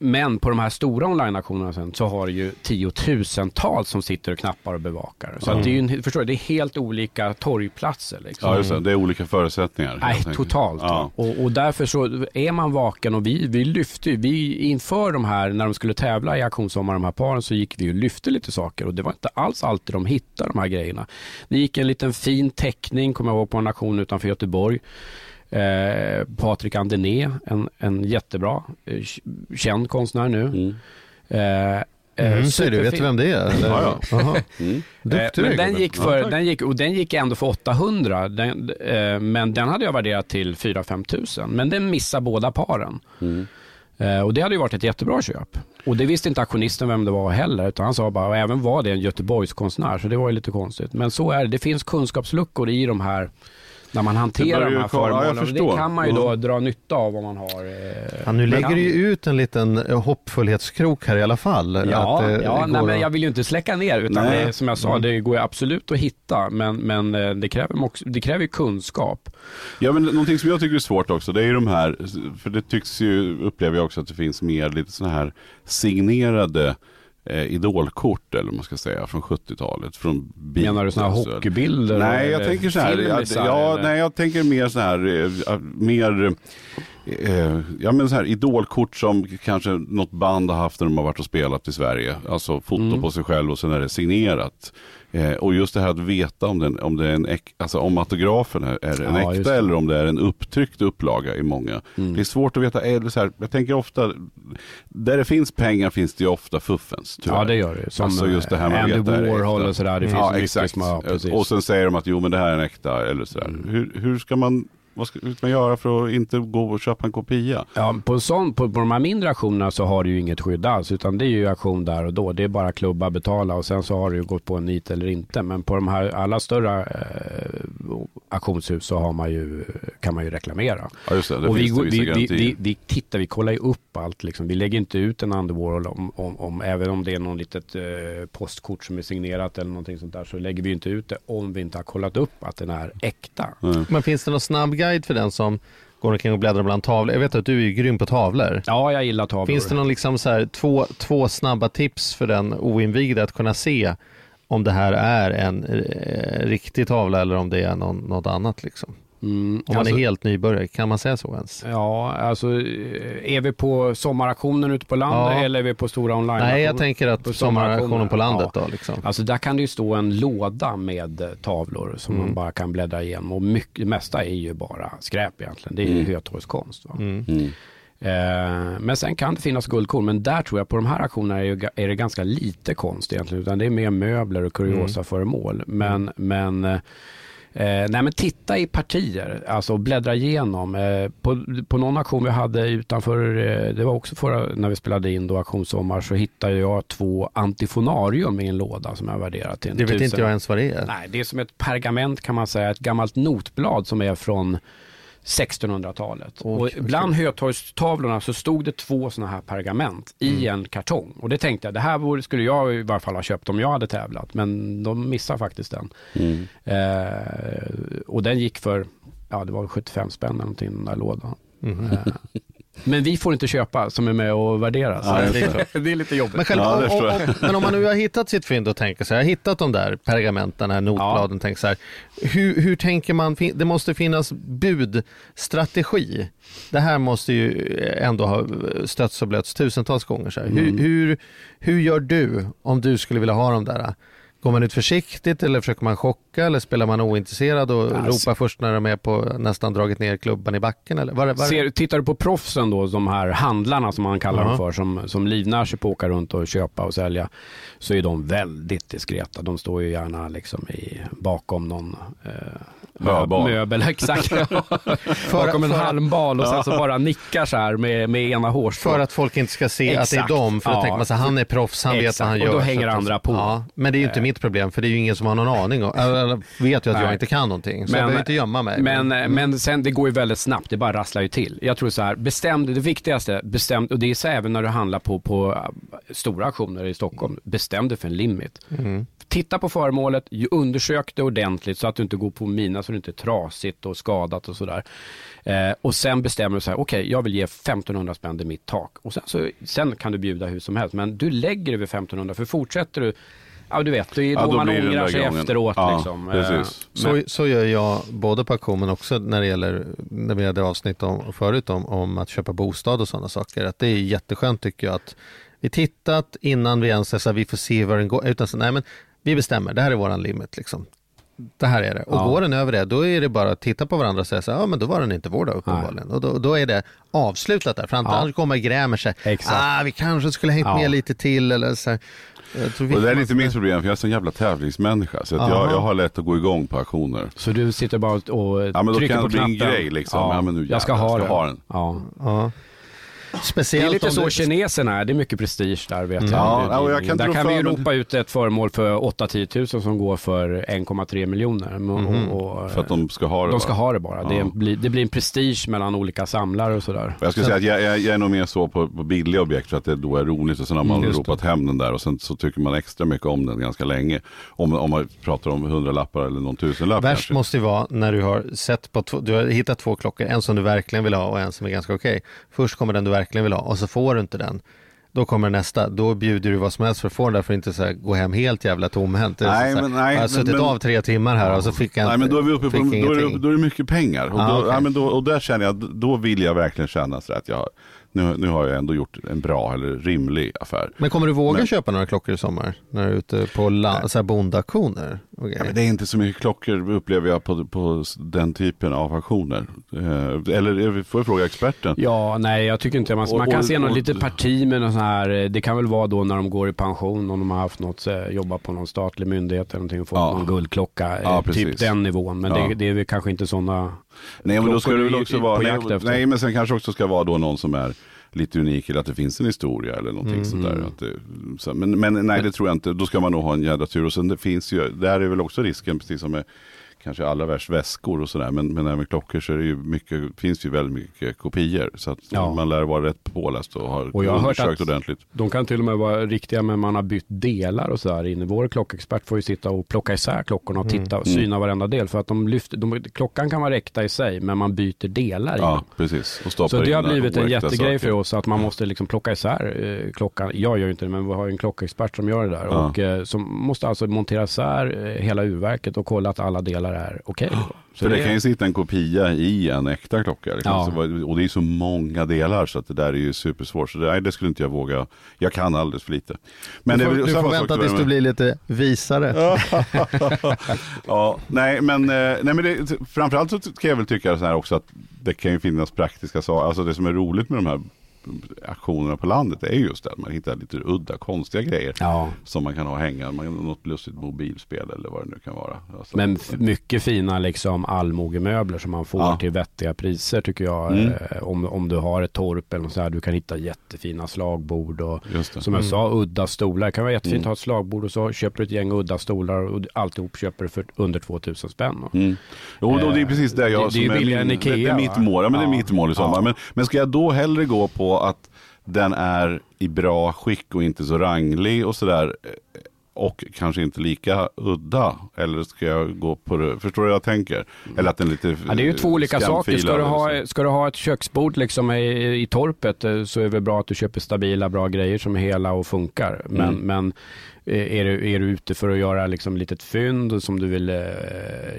Men på de här stora online-auktionerna sen så har du ju tiotusentals som sitter och knappar och bevakar. Så att det är ju, en- förstår du, det är helt olika torgplatser. Liksom.
Ja, just det. Det är olika förutsättningar.
Nej, totalt.
Ja.
Och, och därför så är man vaken och vi, vi lyfte vi inför de här, när de skulle tävla i auktionssommar, de här paren, så gick vi och lyfte lite saker och det var inte alls alltid de hittade de här grejerna. Det gick en liten fin teckning, kommer jag ihåg, på en auktion utanför Göteborg. Eh, Patrik Andené, en, en jättebra, eh, känd konstnär nu.
Mm.
Eh, eh,
Mm, så du vet
superfin.
vem det är? Eller?
Ja,
Jaha.
Mm.
Duktig
men
du
den gick, för, den gick, och den gick ändå för 800. Den, eh, men den hade jag värderat till 4-5 tusen. Men den missade båda paren.
Mm.
Eh, och det hade ju varit ett jättebra köp. Och det visste inte auktionisten vem det var heller. Utan han sa bara, och även var det en Göteborgskonstnär. Så det var ju lite konstigt. Men så är det. Det finns kunskapsluckor i de här när man hanterar de här
förstår.
det kan man ju då
Mm.
dra nytta av om man har... Eh,
Ja, nu lägger du ju ut en liten eh, hoppfullhetskrok här i alla fall.
Ja,
Att, eh,
ja nej, men jag vill ju inte släcka ner utan
Nej.
det, som jag sa, det går ju absolut att hitta men, men eh, det, kräver också, det kräver ju kunskap.
Ja, men någonting som jag tycker är svårt också, det är ju de här, för det tycks ju, upplever jag också att det finns mer lite sådana här signerade eh, idolkort, eller vad man ska säga, från 70-talet. Från Beatles
Menar du sådana här
eller-
hockeybilder?
Nej, jag tänker så här.
filmisar,
Ja, nej, jag tänker mer så här, eh, mer, eh, ja men så här idolkort som kanske något band har haft när de har varit och spelat i Sverige. Alltså foto
Mm.
på sig själv och sen är det signerat. Eh, och just det här att veta om, den, om, det är en äk, alltså om autografen är, är en
Ja,
äkta
det.
eller om det är en upptryckt upplaga i många.
Mm.
Det är svårt att veta, eller så här, jag tänker ofta, där det finns pengar finns det ju ofta fuffens. tyvärr.
Ja, det gör det ju. Som
Alltså just det här med att
Andy
är det
Warhol och sådär. Det finns
Ja, exakt.
som. Mm.
och sen säger de att jo men det här är en äkta eller sådär. Hur, hur ska man, vad ska, man göra för att inte gå och köpa en kopia?
Ja, på, en sån, på, på de här mindre auktionerna så har du ju inget skydd alls utan det är ju auktion där och då. Det är bara klubba, betala och sen så har du ju gått på en nit eller inte. Men på de här alla större eh, auktionshus så har man ju, kan man ju reklamera.
Ja just det, det
och vi, vi, vi, vi, vi tittar, vi kollar ju upp allt liksom. Vi lägger inte ut en Warhol om, om, om, även om det är någon litet eh, postkort som är signerat eller någonting sånt där så lägger vi inte ut det om vi inte har kollat upp att den är äkta.
Mm.
Men finns det någon snabb guide för den som går omkring och bläddrar bland tavlor? Jag vet att du är ju grym på tavlor.
Ja, jag gillar tavlor.
Finns det någon liksom så här, två, två snabba tips för den oinvigde att kunna se om det här är en eh, riktig tavla eller om det är någon, något annat? Liksom?
Mm,
Om
alltså-
man är helt nybörjare, kan man säga så ens?
Ja, alltså eh, är vi på sommaraktionen ute på landet
Ja.
eller är vi på stora online
Nej, jag tänker
På
att sommaraktionen på landet
Ja.
då. Liksom.
Alltså där kan det ju stå en låda med eh, tavlor som
Mm.
man bara kan bläddra igenom och mycket, det mesta är ju bara skräp egentligen. Det är ju
Mm.
Hötorgskonst.
Mm.
Mm.
Eh, men sen kan det finnas guldkorn, men där tror jag på de här auktionerna är, ju, är det ganska lite konst egentligen, utan det är mer möbler och kuriosaföremål. Men, men eh, nej men titta i partier, alltså bläddra igenom. Eh, på, på någon auktion vi hade utanför, eh, det var också förra, när vi spelade in då auktionssommar, så hittade jag två antifonarium i en låda som jag värderade till en
Det vet
tusen-
inte jag ens vad det är.
Nej, det är som ett pergament kan man säga, ett gammalt notblad som är från 1600-talet.
Oj,
och bland Hötorgstavlorna så stod det två sådana här pergament i
Mm.
en kartong. Och det tänkte jag, det här skulle jag i varje fall ha köpt om jag hade tävlat. Men de missar faktiskt den.
Mm.
Eh, och den gick för, ja det var 75 spänn eller någonting den där lådan.
Mhm.
Eh, men vi får inte köpa som är med och värderas.
Ja,
det. det är lite jobbigt.
Men, själv,
Ja,
om, om, men om man nu har hittat sitt fynd och tänker så här, jag har hittat de där pergamenten, här notbladen, tänker så här, hur, hur tänker man, det måste finnas budstrategi. Det här måste ju ändå ha stötts och blötts tusentals gånger. Så här.
Mm.
Hur, hur, hur gör du om du skulle vilja ha de där? Går man ut försiktigt eller försöker man chocka eller spelar man ointresserad och
Alltså-
ropar först när de är på nästan dragit ner klubban i backen? Eller? Var, var,
Ser, tittar du på proffsen då, de här handlarna som man kallar
Ja.
dem för, som, som livnär sig på att åka runt och köpa och sälja, så är de väldigt diskreta. De står ju gärna liksom i, bakom någon eh,
Höbal.
möbel, exakt. bakom en
för-
halmbal och sen så bara nickar så här med, med ena hårstrået.
För att folk inte ska se att
Exakt.
det är dem, för att
Ja.
tänka man så här, han är proffs, han vet
Exakt.
vad han
Och
gör.
då
så
hänger
att-
andra på.
Ja, men det är ju inte
Eh.
mitt problem, för det är ju ingen som har någon aning om, eller vet ju att jag
Nej.
inte kan någonting, så
Men-
jag behöver inte gömma mig.
Men,
Mm.
men sen, det går ju väldigt snabbt, det bara rasslar ju till. Jag tror så här, bestäm det viktigaste, bestäm, och det är så även när du handlar på, på äh, stora auktioner i Stockholm, bestäm dig för en limit.
Mm.
Titta på föremålet, ju- undersök det ordentligt så att du inte går på mina så du inte är trasigt och skadat och sådär. Eh, och sen bestämmer du så här, okej jag vill ge 1500 spänn, det är mitt tak. Och sen, så, sen kan du bjuda hur som helst, men du lägger över 1500 för fortsätter du Ja du vet, det är då,
Ja, då
man
det
ångrar sig
gången.
efteråt.
Ja,
liksom.
precis.
Eh,
Så, så gör jag både på auktion men också när det gäller, när vi hade avsnitt om, förut om, om att köpa bostad och sådana saker. Att det är jätteskönt tycker jag att vi tittat innan vi ens så här, vi får se var den går. Utan så, nej men vi bestämmer, det här är våran limit liksom. Det här är det. Och
Ja.
går den över det, då är det bara att titta på varandra och säga så här, ja men då var den inte vår då uppenbarligen. Och då, då är det avslutat där. För annars
Ja.
kommer man och grämer sig.
Exakt.
Ah, vi kanske skulle hängt
Ja.
med lite till eller så här.
Och det är lite mitt problem, för jag är så jävla tävlingsmänniska. Så jag, jag har lätt att gå igång på auktioner.
Så du sitter bara och
Ja, men då
trycker
kan
på
det bli en
knappen?
grej, liksom. Ja, men nu
jag ska
jävlar,
ha
jag ska
den.
ha den.
Ja.
Ja.
Det
Speciellt
är lite så
du-
kineserna är, det är mycket prestige där vet jag.
Ja,
Det-
jag kan
där kan vi ju ropa ut ett föremål för 8-10 000 som går för 1,3 miljoner. Och, och,
För att de ska ha det
de ska
bara.
ha det bara. Det,
Ja.
blir- det blir en prestige mellan olika samlare och sådär.
Jag skulle säga att jag, jag, jag är nog mer så på, på billiga objekt för att det då är roligt och sen har man
Mm, just
ropat hem den där och sen så tycker man extra mycket om den ganska länge. Om, om man pratar om hundralappar eller någon tusenlapp
Värst
kanske.
måste ju vara när du har sett på två, du har hittat två klockor, en som du verkligen vill ha och en som är ganska okej. Först kommer den du verkligen vill ha och så får du inte den. Då kommer nästa, då bjuder du vad som helst för att få den där för att inte så här, gå hem helt jävla tomhänt.
Nej, men- nej,
jag har suttit
men-
av tre timmar här och så fick jag
Nej men då är vi uppe på,
fick
då är, det,
ingenting.
då är det mycket pengar. Och,
Ah,
då,
okej.
ja, men då, och där känner jag, då vill jag verkligen känna så att jag, nu, nu har jag ändå gjort en bra eller rimlig affär.
Men kommer du våga
Men-
köpa några klockor i sommar? När du är ute på la, så här bondauktioner? och
Ja, men det är inte så mycket klockor upplever jag på, på den typen av auktioner. Eh, eller eh, får jag fråga experten?
Ja, nej jag tycker inte man,
Och-
man kan
och-
se något
och-
litet parti med någon sån här, eh, det kan väl vara då när de går i pension om de har haft något, eh, jobbat på någon statlig myndighet eller någonting och fått
Ja.
någon guldklocka, eh,
Ja,
typ
precis.
den nivån. Men
Ja.
det, det är väl kanske inte sådana
Nej men då ska det väl också
i-
vara, nej, nej men sen kanske också ska vara då någon som är lite unik eller att det finns en historia eller någonting
Mm.
sånt där. Att det, så, men, men nej det tror jag inte, då ska man nog ha en jädra tur. Och sen det finns ju, där är väl också risken precis som med kanske allra värst väskor och sådär. Men, men även klockor så är det ju mycket, finns ju väldigt mycket kopior. Så att
Ja.
man lär vara rätt påläst och har
Och jag har hört
undersökt
att-
ordentligt.
De kan till och med vara riktiga men man har bytt delar och sådär inne. Vår klockexpert får ju sitta och plocka isär klockorna och titta och
Mm.
syna varenda del. För att de lyfter, de, klockan kan vara äkta i sig men man byter delar i
Ja, precis. Och
Så det har blivit en jättegrej
saker.
för oss att man måste liksom plocka isär eh, klockan. Jag gör ju inte det men vi har ju en klockexpert som gör det där.
Ja.
Och eh, som måste alltså montera isär eh, hela urverket och kolla att alla delar är okej. Så
För det, kan ju sitta en kopia i en äkta klocka. Liksom.
Ja.
Vad- och det är så många delar så att det där är ju supersvårt. Så det, nej, det skulle inte jag våga. Jag kan alldeles för lite. Men
du
det
får,
väl
du får vänta tills du blir lite visare.
ja, nej men, eh, nej, men det, framförallt så kan jag väl tycka så här också att det kan ju finnas praktiska saker. Alltså det som är roligt med de här aktionerna på landet är just det att man hittar lite udda konstiga grejer.
Ja.
Som man kan ha hänga, man, något lustigt mobilspel eller vad det nu kan vara. Alltså,
Men mycket fina liksom allmogemöbler som man får
Ja.
till vettiga priser tycker jag.
Mm.
Eh, om, om du har ett torp eller så här, du kan hitta jättefina slagbord och som jag sa, udda stolar. Det kan vara jättefint
Mm.
att ha ett slagbord och så köper du ett gäng udda stolar och alltihop köper du för under 2000 spänn.
Mm. Jo, då, det är precis det jag
Det- det är
som
än
min,
Ikea,
Det, är mitt mål, ja, men det är
Ja.
mitt mål i sommar.
Ja.
Men, men ska jag då hellre gå på att den är i bra skick och inte så ranglig och sådär och kanske inte lika udda? Eller ska jag gå på det, förstår du vad jag tänker? Eller att den lite
Ja, det är ju två olika saker. Ska du, ha, ska du ha ett köksbord liksom i, i torpet eh, så är det väl bra att du köper stabila, bra grejer som är hela och funkar. Men,
Mm.
men eh, är, du, är du ute för att göra liksom litet fynd som du vill eh,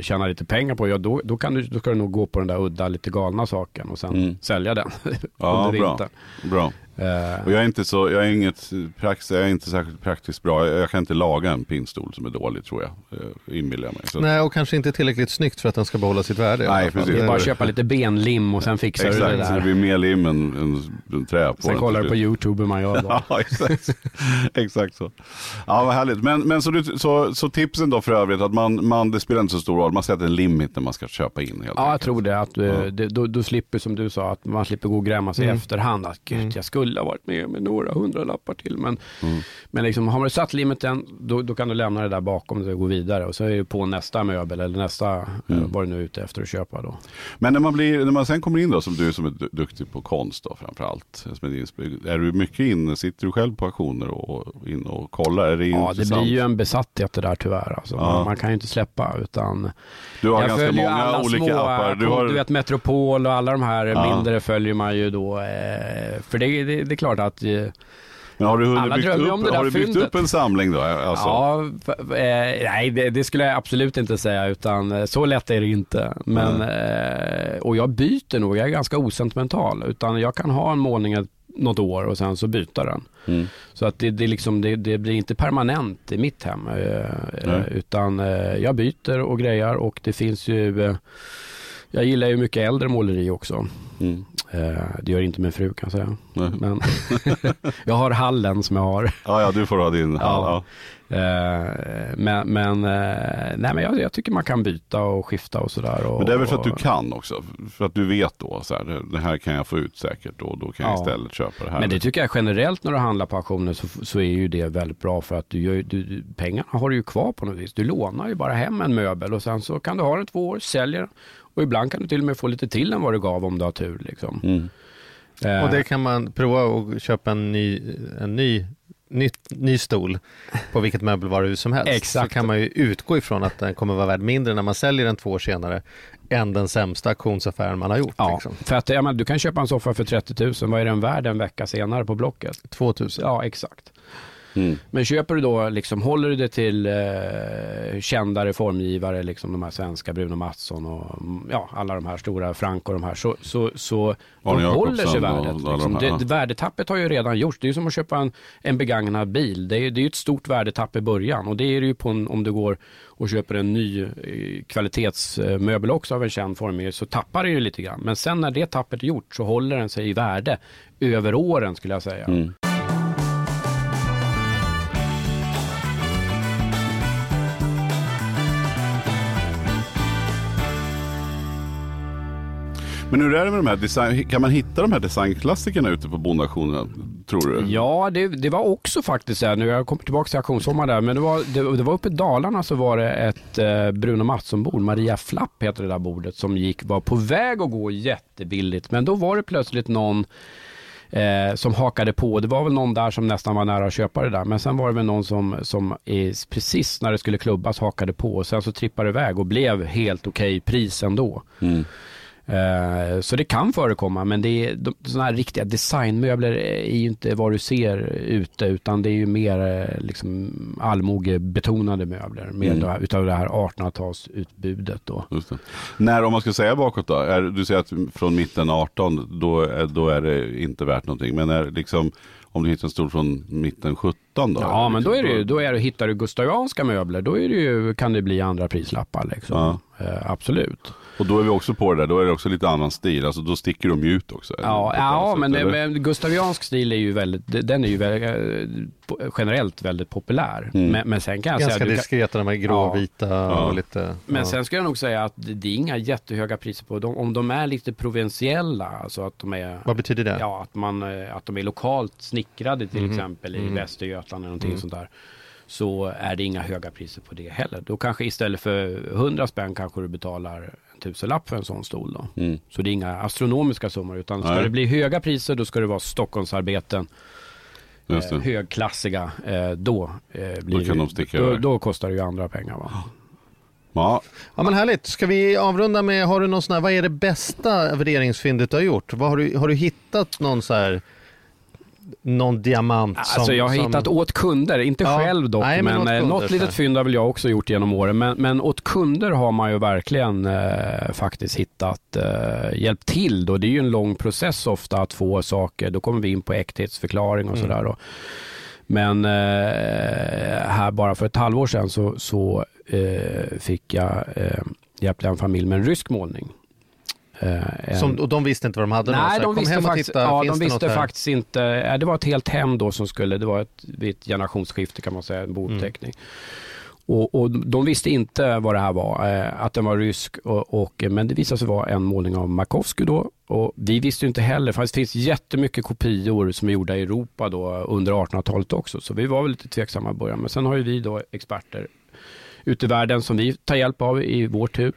tjäna lite pengar på, ja då, då, kan du, då ska du nog gå på den där udda, lite galna saken och sen
Mm.
sälja den
Ja,
under
bra.
vintern.
Bra.
Eh,
Och jag är inte så, jag är inget prax, jag är inte särskilt praktiskt bra. Jag, jag kan inte laga en pinnstol som är dålig tror jag. Eh, Inbillar jag mig. Så,
Nej, och kanske inte tillräckligt snyggt för att den ska behålla sitt värde.
Nej, precis.
det är bara att köpa lite benlim och sen fixar du det
Exakt, så det
där.
blir mer lim än, än, än trä på
Sen
den
kollar du på. YouTube hur man gör. Då.
Ja, exakt. exakt så. Ja, vad härligt. Men, men så, du, så, så tipsen då för övrigt, att man, man, det spelar inte så stor roll, man sätter en limit när man ska köpa in helt
Ja, jag
enkelt.
tror det. Att, eh,
Ja.
det då, då slipper, som du sa, att man slipper gå och gräma sig
Mm.
i efterhand. Att gud,
Mm.
jag skulle skulle ha varit med med några hundralappar till. Men, men liksom, har man satt limiten, då, då kan du lämna det där bakom dig och gå vidare. Och så är det på nästa möbel eller nästa, eh, vad du nu är ute efter att köpa då.
Men när man, blir, när man sen kommer in då, som du som är du- duktig på konst då framförallt. Som är, du mycket inne, sitter du själv på auktioner och, in och kollar? Är det
Ja, det
intressant?
blir ju en besatthet det där tyvärr. Alltså.
Ja.
Man, man kan ju inte släppa utan
Du har
jag
ganska
följer
många
alla
olika
små,
appar. Du
Du,
har,
vet Metropol och alla de här
Ja.
mindre följer man ju då. Eh, för det, det, det är klart att eh,
men har du, hunnit byggt upp, har du byggt upp en samling då? Alltså,
Ja, eh, nej det, det skulle jag absolut inte säga utan eh, så lätt är det inte. Men, eh, och jag byter nog, jag är ganska osentimental utan jag kan ha en målning något år och sen så byta den.
Mm.
Så att det, det, liksom, det, det blir inte permanent i mitt hem eh, eh, utan jag byter och grejar och det finns ju jag gillar ju mycket äldre måleri också.
Mm.
Eh, det gör inte min fru kan jag säga.
Nej.
Men jag har hallen som jag har.
Ja, ja, du får ha din. Ja.
Ja. Eh, men men, eh, nej, men jag, jag tycker man kan byta och skifta och sådär. Och,
Men det är väl för att du kan också. För att du vet då, så här, det- här kan jag få ut säkert och då kan jag
Ja.
istället köpa det här.
Men det tycker jag generellt när du handlar på auktioner så, så är ju det väldigt bra för att du gör, du, pengarna har du ju kvar på något vis. Du lånar ju bara hem en möbel och sen så kan du ha den två år, säljer den. Och ibland kan du till och med få lite till än vad du gav om du har tur. Liksom.
Mm.
Eh,
Och det kan man prova att köpa en ny, en ny, ny, ny stol på vilket möbelvaruhus som helst.
Exakt.
Så kan man ju utgå ifrån att den kommer vara värd mindre när man säljer den två år senare än den sämsta auktionsaffären man har gjort.
Ja,
Liksom.
för att, ja, men, du kan köpa en soffa för 30 000. Vad är den värd en vecka senare på Blocket?
2000.
Ja, exakt.
Mm.
Men köper du då, liksom, håller du det till eh, kändare formgivare, liksom de här svenska Bruno Mattsson och mm, ja, alla de här stora Frank och de här, så, så, så
Arne
håller sig värdet. Liksom.
de.
Det, värdetappet har ju redan gjorts. Det är ju som att köpa en, en begagnad bil. Det är, det är ju ett stort värdetapp i början och det är det ju på en, om du går och köper en ny eh, kvalitetsmöbel också av en känd formgivare så tappar det ju lite grann. Men sen när det tappet är gjort så håller den sig i värde över åren skulle jag säga.
Mm. Men hur är det med de här design, kan man hitta de här designklassikerna ute på bondauktionerna, tror du?
Ja, det, det var också faktiskt nu jag kommer tillbaka till auktionssommar där, men det var, det, det var uppe i Dalarna så var det ett eh, Bruno Mattsson-bord, Maria Flapp heter det där bordet, som gick, var på väg att gå jättebilligt, men då var det plötsligt någon eh, som hakade på. Det var väl någon där som nästan var nära att köpa det där, men sen var det väl någon som, som är, precis när det skulle klubbas hakade på och sen så trippade det iväg och blev helt okej pris ändå.
Mm.
Eh, Så det kan förekomma men det är, de, sådana här riktiga designmöbler är ju inte vad du ser ute utan det är ju mer eh, liksom allmogebetonade möbler. Mer
Mm.
då, utav det här 1800-talsutbudet då.
När, om man ska säga bakåt då, är, du säger att från mitten 18, då är, då är det inte värt någonting. Men är liksom, om du hittar en stol från mitten 17 då?
Ja men då är det ju,
liksom,
då är det, hittar du gustavianska möbler då är det ju, kan det bli andra prislappar liksom.
Ja.
Eh, absolut.
Och då är vi också på det där, då är det också lite annan stil, alltså då sticker de ju ut också.
Ja, ja men,
sätt,
det, men gustaviansk stil är ju väldigt, den är ju väldigt, eh, generellt väldigt populär.
Mm.
Men, men sen kan jag
Ganska
säga, kan,
diskreta, de här gråvita
Ja.
och lite...
Men
ja.
sen skulle jag nog säga att det det är inga jättehöga priser på dem. Om de är lite provinsiella, alltså att de är
Vad betyder det?
Ja, att, man, eh, att de är lokalt snickrade till
Mhm.
exempel i
Mm.
Västergötland eller någonting
Mm.
sånt där. Så är det inga höga priser på det heller. Då kanske istället för 100 spänn kanske du betalar tusenlapp för en sån stol då.
Mm.
Så det är inga astronomiska summor utan ska
Nej.
det bli höga priser då ska det vara Stockholmsarbeten.
Just
Eh,
det.
högklassiga. Eh, då, eh, blir
Då
det,
de
då, då kostar det ju andra pengar va.
Ja,
Ja men härligt. Ska vi avrunda med, har du någon sån här, vad är det bästa värderingsfyndet du har gjort? Vad har, du, har du hittat någon så här, någon diamant som...
Alltså jag har
som,
hittat åt kunder, inte
Ja.
själv dock,
Nej, men
men, eh,
kunder,
något litet fynd har väl jag också gjort genom åren. Men, men åt kunder har man ju verkligen eh, faktiskt hittat, eh, hjälpt till då. Det är ju en lång process ofta att få saker. Då kommer vi in på äkthetsförklaring och
Mm.
sådär. Men eh, här bara för ett halvår sedan så, så eh, fick jag eh, hjälpte en familj med en rysk målning. Eh,
som, och de visste inte vad de hade?
Nej,
här,
de visste, faktiskt,
titta,
ja, de visste faktiskt inte. eh, Det var ett helt hem då som skulle, det var ett, vid ett generationsskifte kan man säga, en
Mm.
bouppteckning. Och, och De visste inte vad det här var, eh, att den var rysk. Och, och, men det visade sig vara en målning av Makovsky då. Och vi visste inte heller, för det finns jättemycket kopior som är gjorda i Europa då under 1800-talet också. Så vi var väl lite tveksamma i början. Men sen har ju vi då experter ute i världen som vi tar hjälp av i vår tur.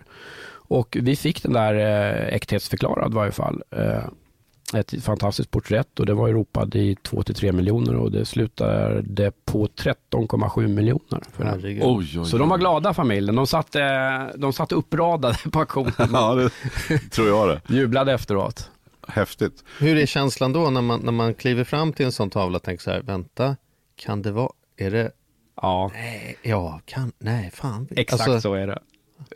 Och vi fick den där eh, äkthetsförklarad i varje fall. Eh, ett fantastiskt porträtt och det var ropad i 2-3 miljoner och det slutade på 13,7 miljoner. För den.
Herregud.
Oj, oj,
Så de var glada familjen. De satt, eh, de satt uppradade på auktionen
Ja, det tror jag det.
jublade efteråt.
Häftigt.
Hur är känslan då när man, när man kliver fram till en sån tavla och tänker så här, vänta, kan det vara, är det,
Ja,
nej, ja, kan, nej, fan.
exakt
Alltså,
så är det.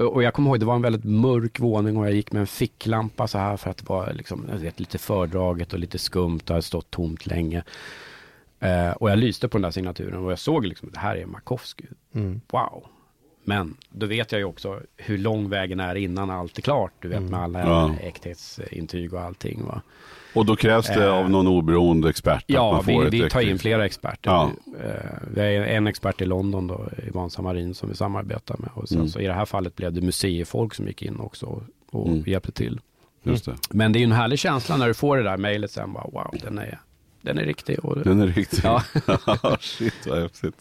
Och jag kommer ihåg, det var en väldigt mörk våning och jag gick med en ficklampa så här för att det var liksom, vet, lite fördraget och lite skumt och hade stått tomt länge. Eh, och jag lyste på den där signaturen och jag såg liksom, det här är Markovsky.
Mm.
Wow. Men då vet jag ju också hur lång vägen är innan allt är klart. Du vet med alla
Ja.
äkthetsintyg och allting. Va?
Och då krävs det
Eh,
av någon oberoende expert att
Ja, vi, vi tar in flera experter.
Ja.
Eh, Vi har en expert i London, då, Ivan Samarin, som vi samarbetar med. Och sen,
Mm.
så I det här fallet blev det museifolk som gick in också och,
Mm.
hjälpte till.
Det.
Men det är ju en härlig känsla när du får det där mejlet sen. Bara, wow, den är, den är riktig. Och,
Den är riktig.
Ja.
Shit vad häftigt.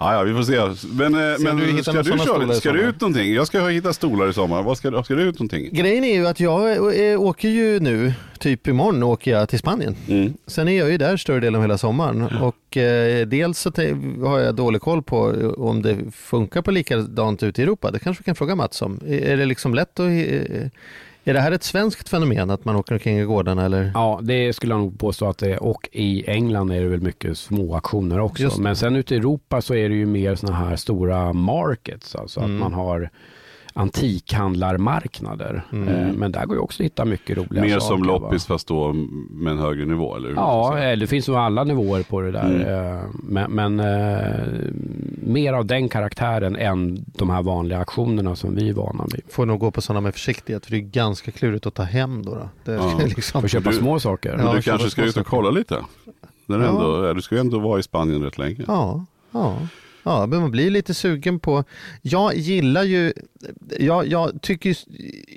Ja, ja, vi får se. Men, eh,
om du hittar
men ska du köra? Ska du ut någonting? Jag ska hitta stolar i sommar. Vad ska, ska du ut någonting?
Grejen är ju att jag eh, åker ju nu, typ imorgon åker jag till Spanien.
Mm.
Sen är jag ju där större delen av hela sommaren och eh, dels så har jag dålig koll på eh, om det funkar på likadant ute i Europa. Det kanske vi kan fråga Mats om. Är är det liksom lätt att... Är det här ett svenskt fenomen att man åker omkring i gårdarna eller?
Ja, det skulle jag nog påstå att det är. Och i England är det väl mycket små auktioner också. Men sen ute i Europa så är det ju mer sådana här stora markets. Alltså
Mm.
att man har antikhandlarmarknader.
Mm.
Eh, Men där går ju också att hitta mycket roliga
Mer
saker.
som
va?
loppis fast då med en högre nivå, eller hur?
Ja, eh, det finns nog alla nivåer på det där.
Mm.
Eh, Men, men mer av den karaktären än de här vanliga auktionerna som vi är vana vid.
Får nog gå på sådana med försiktighet för det är ganska klurigt att ta hem då. då. Det
Ja.
liksom...
För köpa
Du-
små saker.
Men
Ja,
du
köpa
kanske ska ut och kolla lite? Den är
Ja.
ändå, du ska ju ändå vara i Spanien rätt länge.
Ja, ja. Ja, men man blir lite sugen på... Jag gillar ju... Jag, jag tycker ju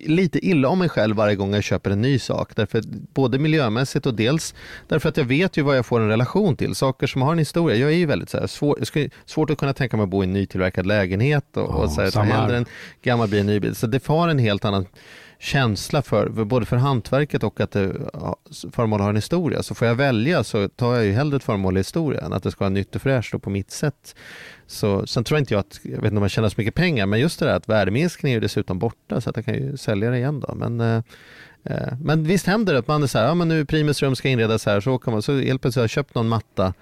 lite illa om mig själv varje gång jag köper en ny sak. Därför både miljömässigt och dels därför att jag vet ju vad jag får en relation till. Saker som har en historia. Jag är ju väldigt så här, svår, svårt att kunna tänka mig att bo i en nytillverkad lägenhet och,
Ja,
och så här, hellre en gammal bil en ny bil. Så det har en helt annan känsla för, både för hantverket och att det, ja, föremål har en historia. Så får jag välja så tar jag ju hellre ett föremål i historia än att det ska vara nytt och fräscht och på mitt sätt. Så, sen tror inte jag att, jag vet inte om man tjänar så mycket pengar, men just det där att värdeminskning är ju dessutom borta så att jag kan ju sälja det igen då. Men, eh, eh, men visst händer det att man är så här, ja men nu Primus rum ska inredas här, så kan man, så helt plötsligt har jag köpt någon matta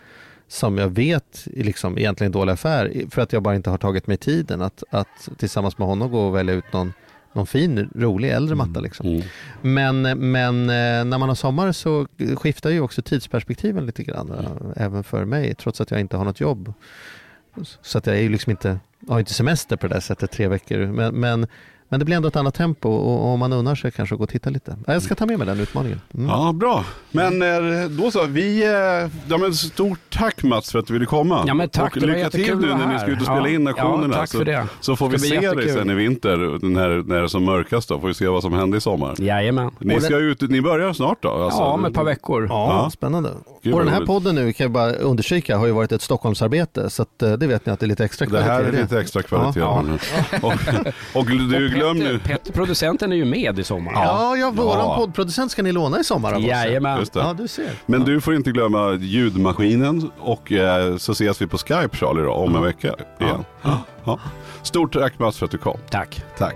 som jag vet är liksom egentligen en dålig affär för att jag bara inte har tagit mig tiden att, att tillsammans med honom gå och välja ut någon, någon fin, rolig äldre matta. Liksom.
Mm.
Men, men eh, när man har sommar så skiftar ju också tidsperspektiven lite grann, eh, även för mig, trots att jag inte har något jobb. Så att jag är ju liksom inte, har inte semester på det där sättet tre veckor. Men, men, men det blir ändå ett annat tempo och, och om man unnar sig kanske att gå och titta lite. Ja, Jag ska ta med mig den utmaningen. Mm.
Ja, bra. Men eh, då så, vi, eh, ja, men stort tack Mats för att du ville komma.
Ja, men tack,
och
det
lycka till nu när ni ska ut och spela
Ja,
in auktionerna.
ja, tack
så,
för det.
så får vi se dig
jättekul.
sen i vinter, när, när det är som mörkast då. Får vi se vad som händer i sommar.
Jajamän.
Ni,
Och
ska
det-
ut, ni börjar snart då? Alltså,
Ja, om ett par veckor.
Ja,
Ja.
spännande.
Gud,
och den här
roligt.
podden nu kan jag bara understryka har ju varit ett Stockholmsarbete så att, eh, det vet ni att det är lite extra
Det
kvalitet
här är
det.
lite extra kvalitet.
Ja.
Och, och du glöm nu.
Petter, producenten är ju med i sommar.
Ja, ja, våran
Ja.
poddproducent ska ni låna i sommar av oss.
Jajamän.
Just det.
Ja, du ser.
Men du får inte glömma ljudmaskinen och eh, så ses vi på Skype Charlie då, om en vecka igen. Ja. Stort tack Mats för att du kom.
Tack.
Tack.